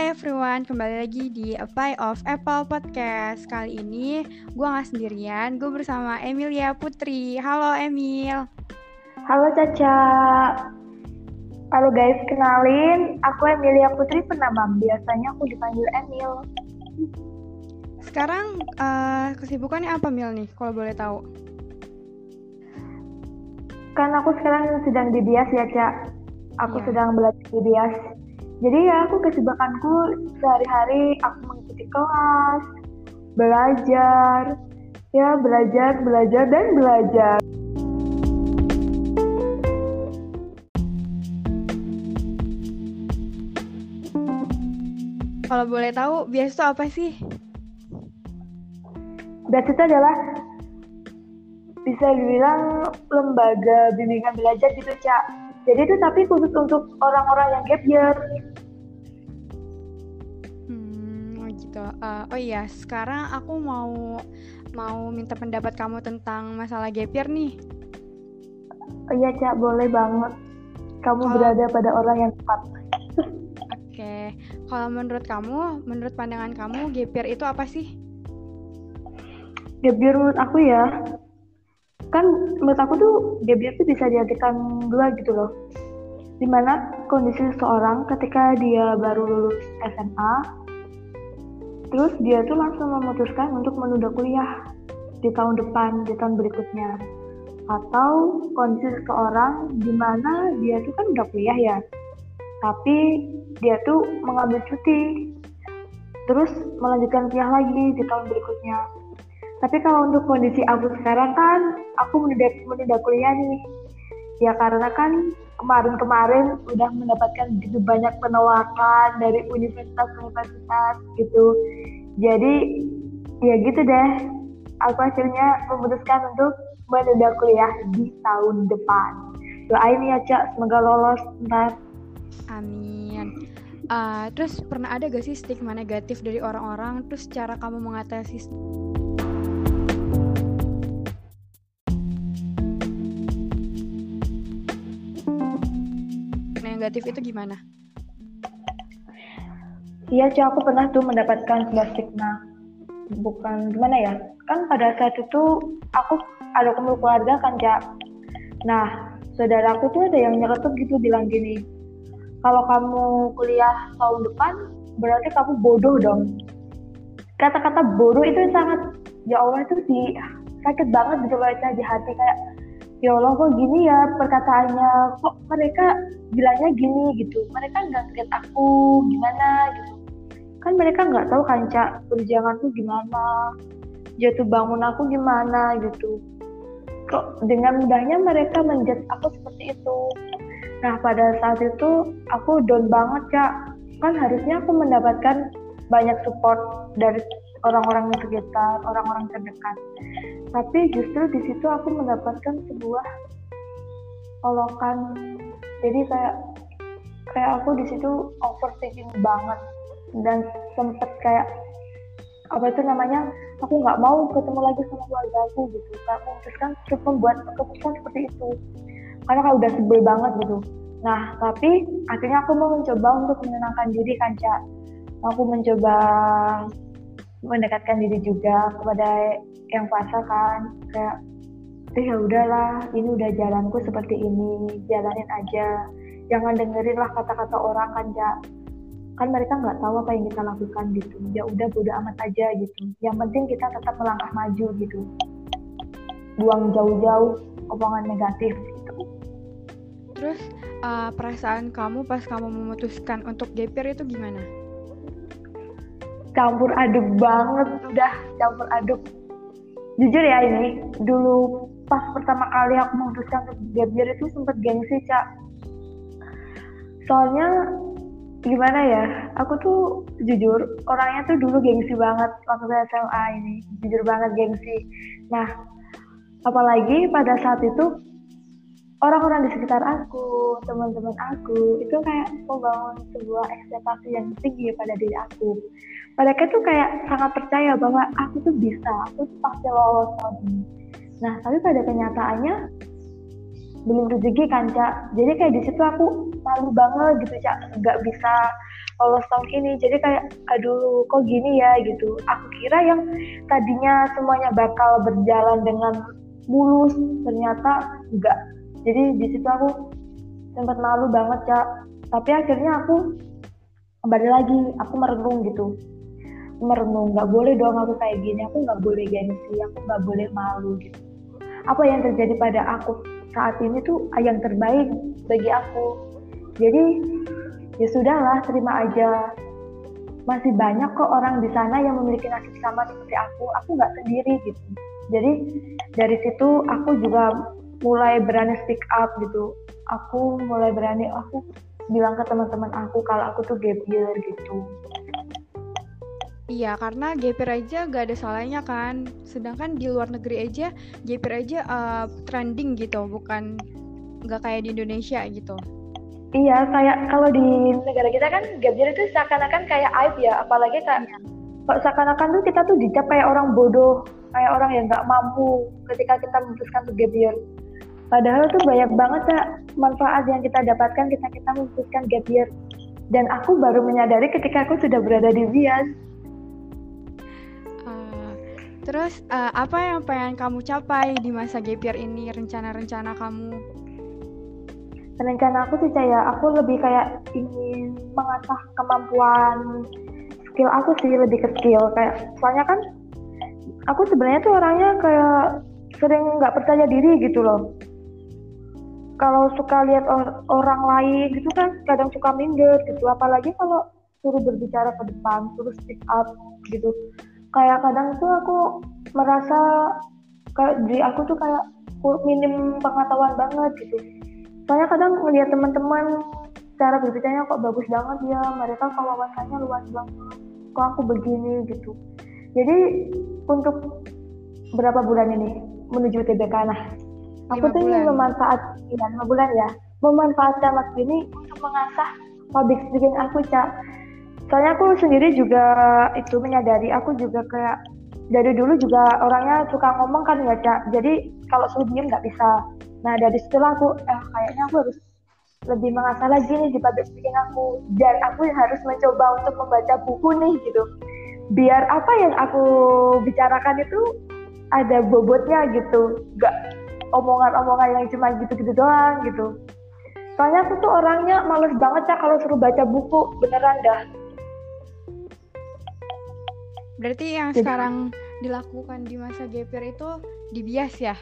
Hai everyone, kembali lagi di Apply of Apple Podcast. Kali ini gue gak sendirian, gue bersama Emilia Putri. Halo Emil. Halo Caca. Halo guys, kenalin. Aku Emilia Putri Penamam Biasanya aku dipanggil Emil. Sekarang uh, kesibukannya apa Mil nih, kalau boleh tahu? Kan aku sekarang sedang di bias ya Cak Aku yeah. sedang belajar di bias jadi ya aku kesibukanku sehari-hari aku mengikuti kelas belajar ya belajar belajar dan belajar. Kalau boleh tahu biasa itu apa sih? Biasa itu adalah bisa dibilang lembaga bimbingan belajar gitu cak jadi itu tapi khusus untuk orang-orang yang gap year. Hmm oh gitu. Uh, oh iya sekarang aku mau mau minta pendapat kamu tentang masalah gap year nih. Oh iya cak boleh banget. Kamu oh. berada pada orang yang tepat. Oke okay. kalau menurut kamu menurut pandangan kamu gap year itu apa sih? Gap year menurut aku ya kan menurut aku tuh gap year tuh bisa diartikan dua gitu loh di mana kondisi seseorang ketika dia baru lulus SMA terus dia tuh langsung memutuskan untuk menunda kuliah di tahun depan di tahun berikutnya atau kondisi seseorang di mana dia tuh kan udah kuliah ya tapi dia tuh mengambil cuti terus melanjutkan kuliah lagi di tahun berikutnya tapi kalau untuk kondisi aku sekarang kan, aku menunda, menunda kuliah nih. Ya karena kan kemarin-kemarin udah mendapatkan begitu banyak penolakan dari universitas-universitas gitu. Jadi ya gitu deh. Aku akhirnya memutuskan untuk menunda kuliah di tahun depan. Doain ya Cak, semoga lolos ntar. Amin. Uh, terus pernah ada gak sih stigma negatif dari orang-orang? Terus cara kamu mengatasi negatif itu gimana? Iya, Cak, aku pernah tuh mendapatkan sebuah stigma. Bukan gimana ya? Kan pada saat itu aku ada kumpul keluarga kan, Cak. Nah, saudaraku tuh ada yang nyeretup gitu bilang gini, kalau kamu kuliah tahun depan, berarti kamu bodoh dong. Kata-kata bodoh itu sangat, ya Allah itu sih sakit banget gitu loh di hati kayak ya Allah kok gini ya perkataannya? Kok mereka bilangnya gini gitu? Mereka nggak ngeliat aku gimana gitu? Kan mereka nggak tahu kanca perjuanganku gimana? Jatuh bangun aku gimana gitu? Kok dengan mudahnya mereka menjudge aku seperti itu? Nah pada saat itu aku down banget kak kan harusnya aku mendapatkan banyak support dari orang-orang sekitar orang-orang terdekat tapi justru di situ aku mendapatkan sebuah olokan. Jadi kayak kayak aku di situ overthinking banget. Dan sempet kayak apa itu namanya aku nggak mau ketemu lagi sama keluarga aku gitu. Kan memutuskan terus membuat keputusan seperti itu. Karena kalau udah sebel banget gitu. Nah tapi akhirnya aku mau mencoba untuk menenangkan diri kan cak. Aku mencoba mendekatkan diri juga kepada yang puasa kan. Kayak eh ya udahlah ini udah jalanku seperti ini jalanin aja. Jangan dengerin lah kata-kata orang kan ya kan mereka nggak tahu apa yang kita lakukan gitu. Ya udah bodo amat aja gitu. Yang penting kita tetap melangkah maju gitu. Buang jauh-jauh omongan negatif gitu. Terus uh, perasaan kamu pas kamu memutuskan untuk GPR itu gimana campur aduk banget udah campur aduk. Jujur ya ini dulu pas pertama kali aku memutuskan untuk gap year itu sempet gengsi cak. Soalnya gimana ya aku tuh jujur orangnya tuh dulu gengsi banget waktu SMA ini. Jujur banget gengsi. Nah apalagi pada saat itu orang-orang di sekitar aku teman-teman aku itu kayak membangun sebuah ekspektasi yang tinggi pada diri aku mereka tuh kayak sangat percaya bahwa aku tuh bisa, aku tuh pasti lolos tahun ini. Nah, tapi pada kenyataannya belum rezeki kan, Cak. Jadi kayak di situ aku malu banget gitu, Cak. Gak bisa lolos tahun ini jadi kayak aduh kok gini ya gitu aku kira yang tadinya semuanya bakal berjalan dengan mulus ternyata enggak jadi di situ aku sempat malu banget ya tapi akhirnya aku kembali lagi aku merenung gitu. Merenung nggak boleh dong aku kayak gini aku nggak boleh gengsi aku nggak boleh malu gitu. Apa yang terjadi pada aku saat ini tuh yang terbaik bagi aku. Jadi ya sudahlah terima aja. Masih banyak kok orang di sana yang memiliki nasib sama seperti aku. Aku nggak sendiri gitu. Jadi dari situ aku juga mulai berani speak up gitu aku mulai berani aku bilang ke teman-teman aku kalau aku tuh gap year gitu Iya, karena GPR aja gak ada salahnya kan. Sedangkan di luar negeri aja GPR aja uh, trending gitu, bukan nggak kayak di Indonesia gitu. Iya, kayak kalau di negara kita kan gap year itu seakan-akan kayak aib ya, apalagi kayak kok seakan-akan tuh kita tuh dicap kayak orang bodoh, kayak orang yang nggak mampu ketika kita memutuskan untuk gap year. Padahal tuh banyak banget ya manfaat yang kita dapatkan ketika kita memutuskan gap year. Dan aku baru menyadari ketika aku sudah berada di Bias. Uh, terus uh, apa yang pengen kamu capai di masa gap year ini? Rencana-rencana kamu? rencana aku sih kayak aku lebih kayak ingin mengasah kemampuan skill aku sih lebih ke skill kayak soalnya kan aku sebenarnya tuh orangnya kayak sering nggak percaya diri gitu loh kalau suka lihat or orang lain gitu kan kadang suka minder gitu. Apalagi kalau suruh berbicara ke depan suruh speak up gitu. Kayak kadang tuh aku merasa kayak diri aku tuh kayak minim pengetahuan banget gitu. Soalnya kadang ngeliat teman-teman cara berbicaranya kok bagus banget ya mereka kalau wawasannya luas banget kok aku begini gitu. Jadi untuk berapa bulan ini menuju TBK nah aku tuh ingin memanfaat ya, bulan ya. Memanfaatkan waktu ini untuk mengasah public speaking aku cak. Soalnya aku sendiri juga itu menyadari aku juga kayak dari dulu juga orangnya suka ngomong kan ya cak. Jadi kalau suruh diem nggak bisa. Nah dari situlah aku eh, kayaknya aku harus lebih mengasah lagi nih di public speaking aku. Dan aku harus mencoba untuk membaca buku nih gitu. Biar apa yang aku bicarakan itu ada bobotnya gitu. Gak omongan-omongan yang cuma gitu-gitu doang gitu soalnya aku tuh orangnya males banget ya kalau suruh baca buku beneran dah berarti yang Jadi, sekarang dilakukan di masa GPR itu dibias ya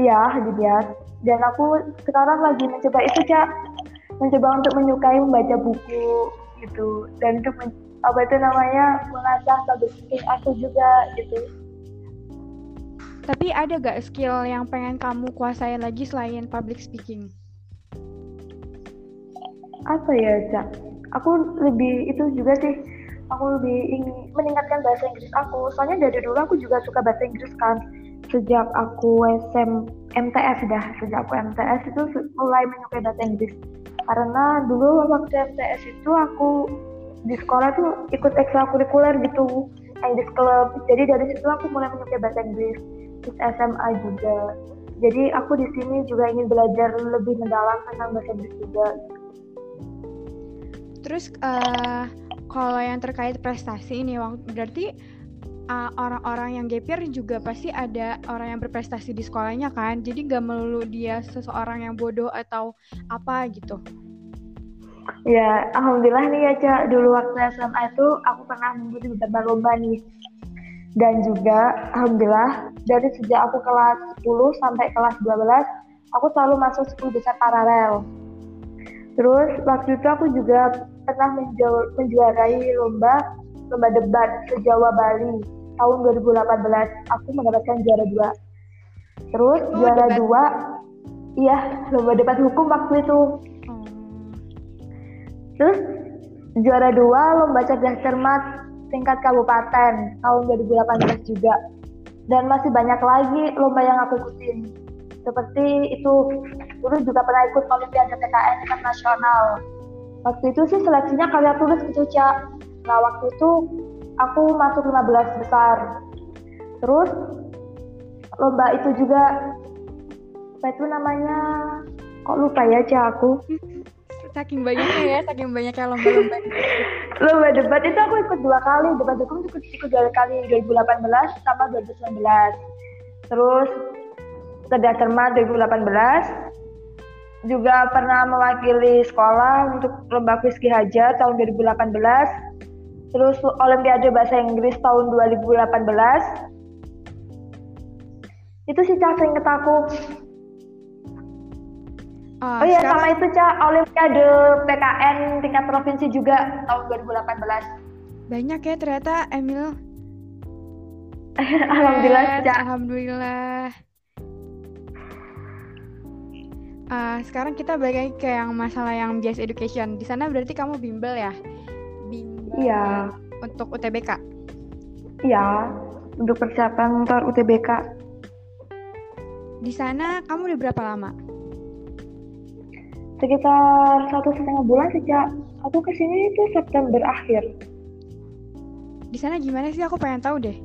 Iya, dibiar. Dan aku sekarang lagi mencoba itu, Cak. Mencoba untuk menyukai membaca buku gitu. Dan untuk apa itu namanya mengasah public aku juga gitu. Tapi ada gak skill yang pengen kamu kuasain lagi selain public speaking? Apa ya, Cak? Aku lebih itu juga sih. Aku lebih ingin meningkatkan bahasa Inggris aku. Soalnya dari dulu aku juga suka bahasa Inggris kan sejak aku SM MTS dah sejak aku MTS itu mulai menyukai bahasa Inggris karena dulu waktu MTS itu aku di sekolah tuh ikut ekstrakurikuler gitu English Club jadi dari situ aku mulai menyukai bahasa Inggris terus SMA juga. Jadi aku di sini juga ingin belajar lebih mendalam tentang bahasa Inggris juga. Terus uh, kalau yang terkait prestasi ini berarti uh, orang-orang yang gapir juga pasti ada orang yang berprestasi di sekolahnya kan? Jadi gak melulu dia seseorang yang bodoh atau apa gitu? Ya alhamdulillah nih ya cak. Dulu waktu SMA itu aku pernah mengikuti beberapa lomba nih dan juga alhamdulillah dari sejak aku kelas 10 sampai kelas 12 aku selalu masuk 10 besar paralel. Terus waktu itu aku juga pernah menjuarai lomba lomba debat se-Jawa Bali tahun 2018 aku mendapatkan juara dua. Terus oh, juara debat. dua iya lomba debat hukum waktu itu. Hmm. terus juara dua lomba cerdas cermat tingkat kabupaten tahun 2018 juga. Dan masih banyak lagi lomba yang aku ikutin. Seperti itu dulu juga pernah ikut olimpiade TKN tingkat nasional waktu itu sih seleksinya karya tulis gitu cak. Nah waktu itu aku masuk 15 besar. Terus lomba itu juga apa itu namanya? Kok lupa ya cak aku saking banyaknya ya saking banyaknya lomba-lomba. Lomba debat itu aku ikut dua kali. Debat hukum ikut ikut dua kali 2018 sama 2019 terus cerdas cermat 2018 juga pernah mewakili sekolah untuk lomba kuis Ki Hajar tahun 2018 terus Olimpiade Bahasa Inggris tahun 2018 itu sih sering aku oh, oh iya sekarang... sama itu cak Olimpiade PKN tingkat provinsi juga tahun 2018 banyak ya ternyata Emil. Alhamdulillah cak. Alhamdulillah. Uh, sekarang kita balik lagi ke yang masalah yang bias education. Di sana berarti kamu bimbel ya? Bimbel iya. untuk UTBK iya untuk persiapan untuk UTBK di sana kamu udah berapa lama? Sekitar satu setengah bulan sejak aku ke sini itu September akhir. Di sana gimana sih? Aku pengen tahu deh.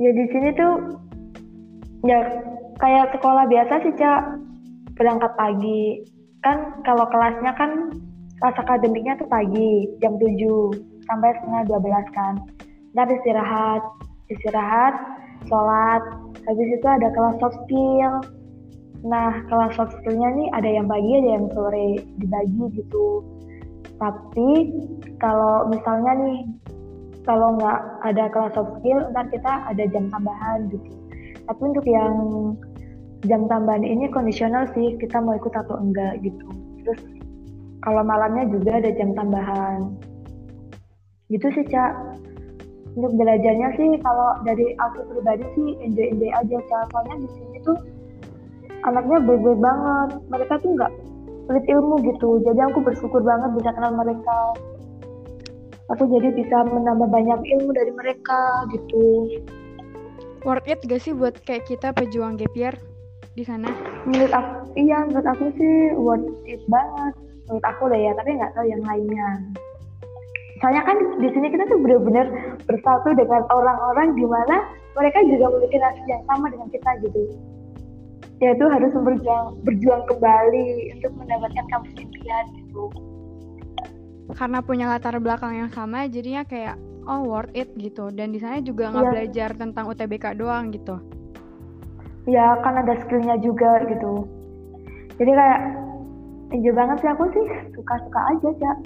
Ya di sini tuh ya kayak sekolah biasa sih cak berangkat pagi kan kalau kelasnya kan kelas akademiknya tuh pagi jam 7 sampai setengah 12 kan dan istirahat istirahat sholat habis itu ada kelas soft skill nah kelas skillnya nih ada yang pagi ada yang sore dibagi gitu. Tapi kalau misalnya nih kalau nggak ada kelas soft skill ntar kita ada jam tambahan gitu. Tapi untuk yang jam tambahan ini kondisional sih kita mau ikut atau enggak gitu. Terus kalau malamnya juga ada jam tambahan. Gitu sih cak. Untuk belajarnya sih kalau dari aku pribadi sih enjoy enjoy aja soalnya di sini tuh anaknya baik-baik banget. Mereka tuh nggak pelit ilmu gitu. Jadi aku bersyukur banget bisa kenal mereka. Aku jadi bisa menambah banyak ilmu dari mereka gitu. Worth it gak sih buat kayak kita pejuang gap year di sana? Menurut aku iya menurut aku sih worth it banget. Menurut aku deh ya tapi nggak tahu yang lainnya. Soalnya kan di sini kita tuh benar-benar bersatu dengan orang-orang di mana mereka juga memiliki nasib yang sama dengan kita gitu yaitu harus berjuang berjuang kembali untuk mendapatkan kampus impian gitu karena punya latar belakang yang sama jadinya kayak oh worth it gitu dan di sana juga nggak yeah. belajar tentang UTBK doang gitu ya kan ada skillnya juga gitu jadi kayak enjoy banget sih aku sih suka-suka aja cak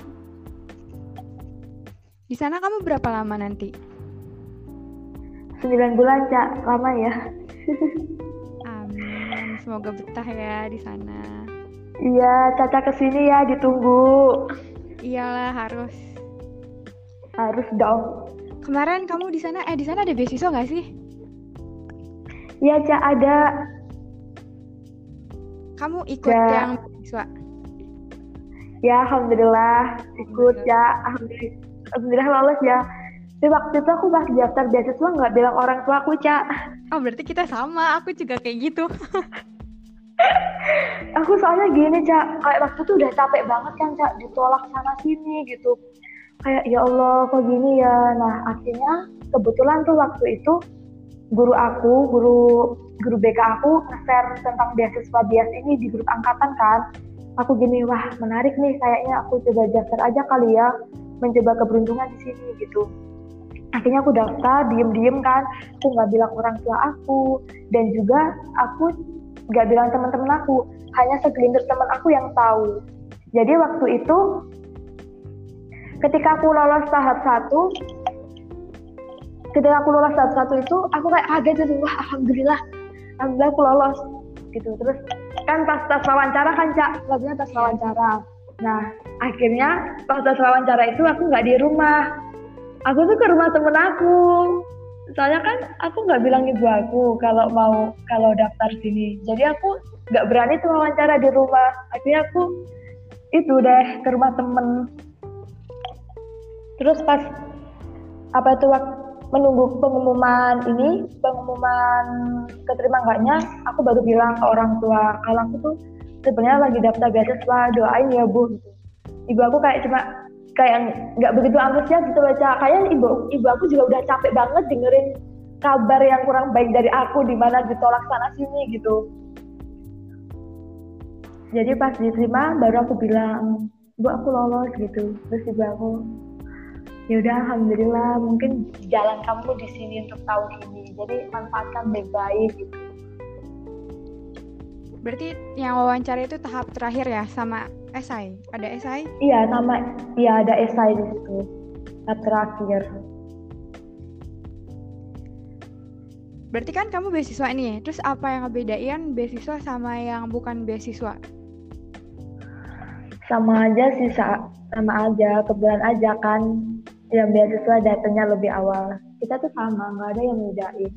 di sana kamu berapa lama nanti? 9 bulan, Cak. Lama ya. Semoga betah ya di sana. Iya, Caca ke sini ya, ditunggu. Iyalah, harus. Harus dong. Kemarin kamu di sana, eh di sana ada beasiswa nggak sih? Iya, Cak, ada. Kamu ikut ya. yang beasiswa? Ya, alhamdulillah ikut ya, alhamdulillah alhamdulillah lolos ya tapi waktu itu aku pas daftar beasiswa nggak bilang orang tua aku cak oh berarti kita sama aku juga kayak gitu aku soalnya gini cak. Kayak waktu itu udah capek banget kan cak ditolak sana sini gitu. Kayak ya Allah kok gini ya? Nah akhirnya kebetulan tuh waktu itu guru aku guru guru BK aku nge-share tentang beasiswa bias ini di grup angkatan kan. Aku gini wah menarik nih kayaknya aku coba daftar aja kali ya mencoba keberuntungan di sini gitu. Akhirnya aku daftar diem-diem kan. Aku nggak bilang orang tua aku. Dan juga aku nggak bilang teman-teman aku hanya segelintir teman aku yang tahu. Jadi waktu itu ketika aku lolos tahap satu ketika aku lolos tahap satu itu aku kayak kaget gitu wah alhamdulillah alhamdulillah aku lolos gitu. Terus kan pas tes wawancara kan cak? Lagunya tes wawancara. Nah, akhirnya pas wawancara itu aku nggak di rumah. Aku tuh ke rumah temen aku. Soalnya kan aku nggak bilang ibu aku kalau mau kalau daftar sini. Jadi aku nggak berani tuh wawancara di rumah. Akhirnya aku itu deh ke rumah temen. Terus pas apa itu menunggu pengumuman ini, pengumuman keterima enggaknya, aku baru bilang ke orang tua kalau aku tuh sebenarnya lagi daftar beasiswa doain ya bu gitu. ibu aku kayak cuma kayak nggak begitu antusias gitu baca kayak ibu ibu aku juga udah capek banget dengerin kabar yang kurang baik dari aku di mana ditolak sana sini gitu. Jadi pas diterima baru aku bilang bu aku lolos gitu. Terus ibu aku ya udah alhamdulillah mungkin jalan kamu di sini untuk tahun ini. Jadi manfaatkan baik-baik gitu berarti yang wawancara itu tahap terakhir ya sama esai ada esai iya sama iya ada esai di situ. Tahap terakhir. Berarti kan kamu beasiswa nih terus apa yang ngebedain beasiswa sama yang bukan beasiswa? Sama aja sih sama aja kebetulan aja kan. Yang beasiswa datangnya lebih awal. Kita tuh sama nggak ada yang bedain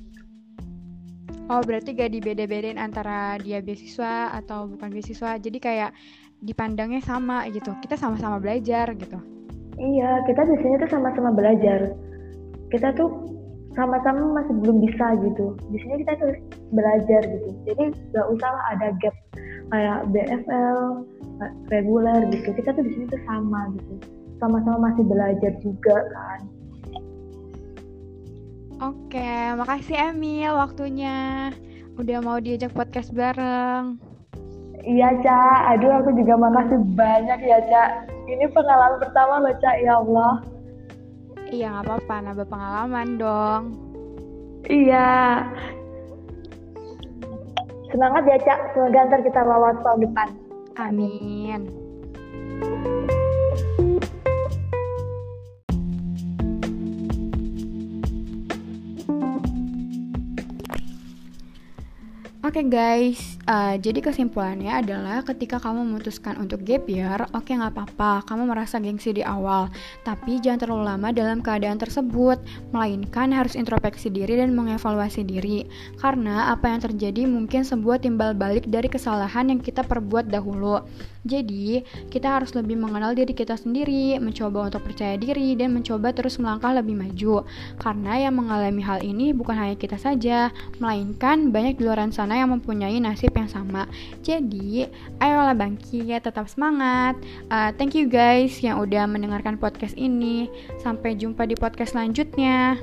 oh berarti gak dibeda-bedain antara dia beasiswa atau bukan beasiswa. Jadi kayak dipandangnya sama gitu. Kita sama-sama belajar gitu. Iya kita di sini tuh sama-sama belajar. Kita tuh sama-sama masih belum bisa gitu. Di sini kita tuh belajar gitu. Jadi nggak usah ada gap kayak BFL reguler gitu. Kita tuh di sini tuh sama gitu. Sama-sama masih belajar juga kan. Oke, makasih Emil waktunya. Udah mau diajak podcast bareng. Iya, Ca. Aduh, aku juga makasih banyak ya, Ca. Ini pengalaman pertama loh, Ca. Ya Allah. Iya, nggak apa-apa. Nambah pengalaman dong. Iya. Semangat ya, Ca. Semoga ntar kita lolos tahun depan. Amin. Oke okay guys, uh, jadi kesimpulannya adalah ketika kamu memutuskan untuk gap year, oke okay, nggak apa-apa, kamu merasa gengsi di awal, tapi jangan terlalu lama dalam keadaan tersebut, melainkan harus introspeksi diri dan mengevaluasi diri, karena apa yang terjadi mungkin sebuah timbal balik dari kesalahan yang kita perbuat dahulu. Jadi, kita harus lebih mengenal diri kita sendiri, mencoba untuk percaya diri, dan mencoba terus melangkah lebih maju, karena yang mengalami hal ini bukan hanya kita saja, melainkan banyak di luar sana yang mempunyai nasib yang sama. Jadi, ayolah bangkit, tetap semangat. Uh, thank you guys yang udah mendengarkan podcast ini. Sampai jumpa di podcast selanjutnya.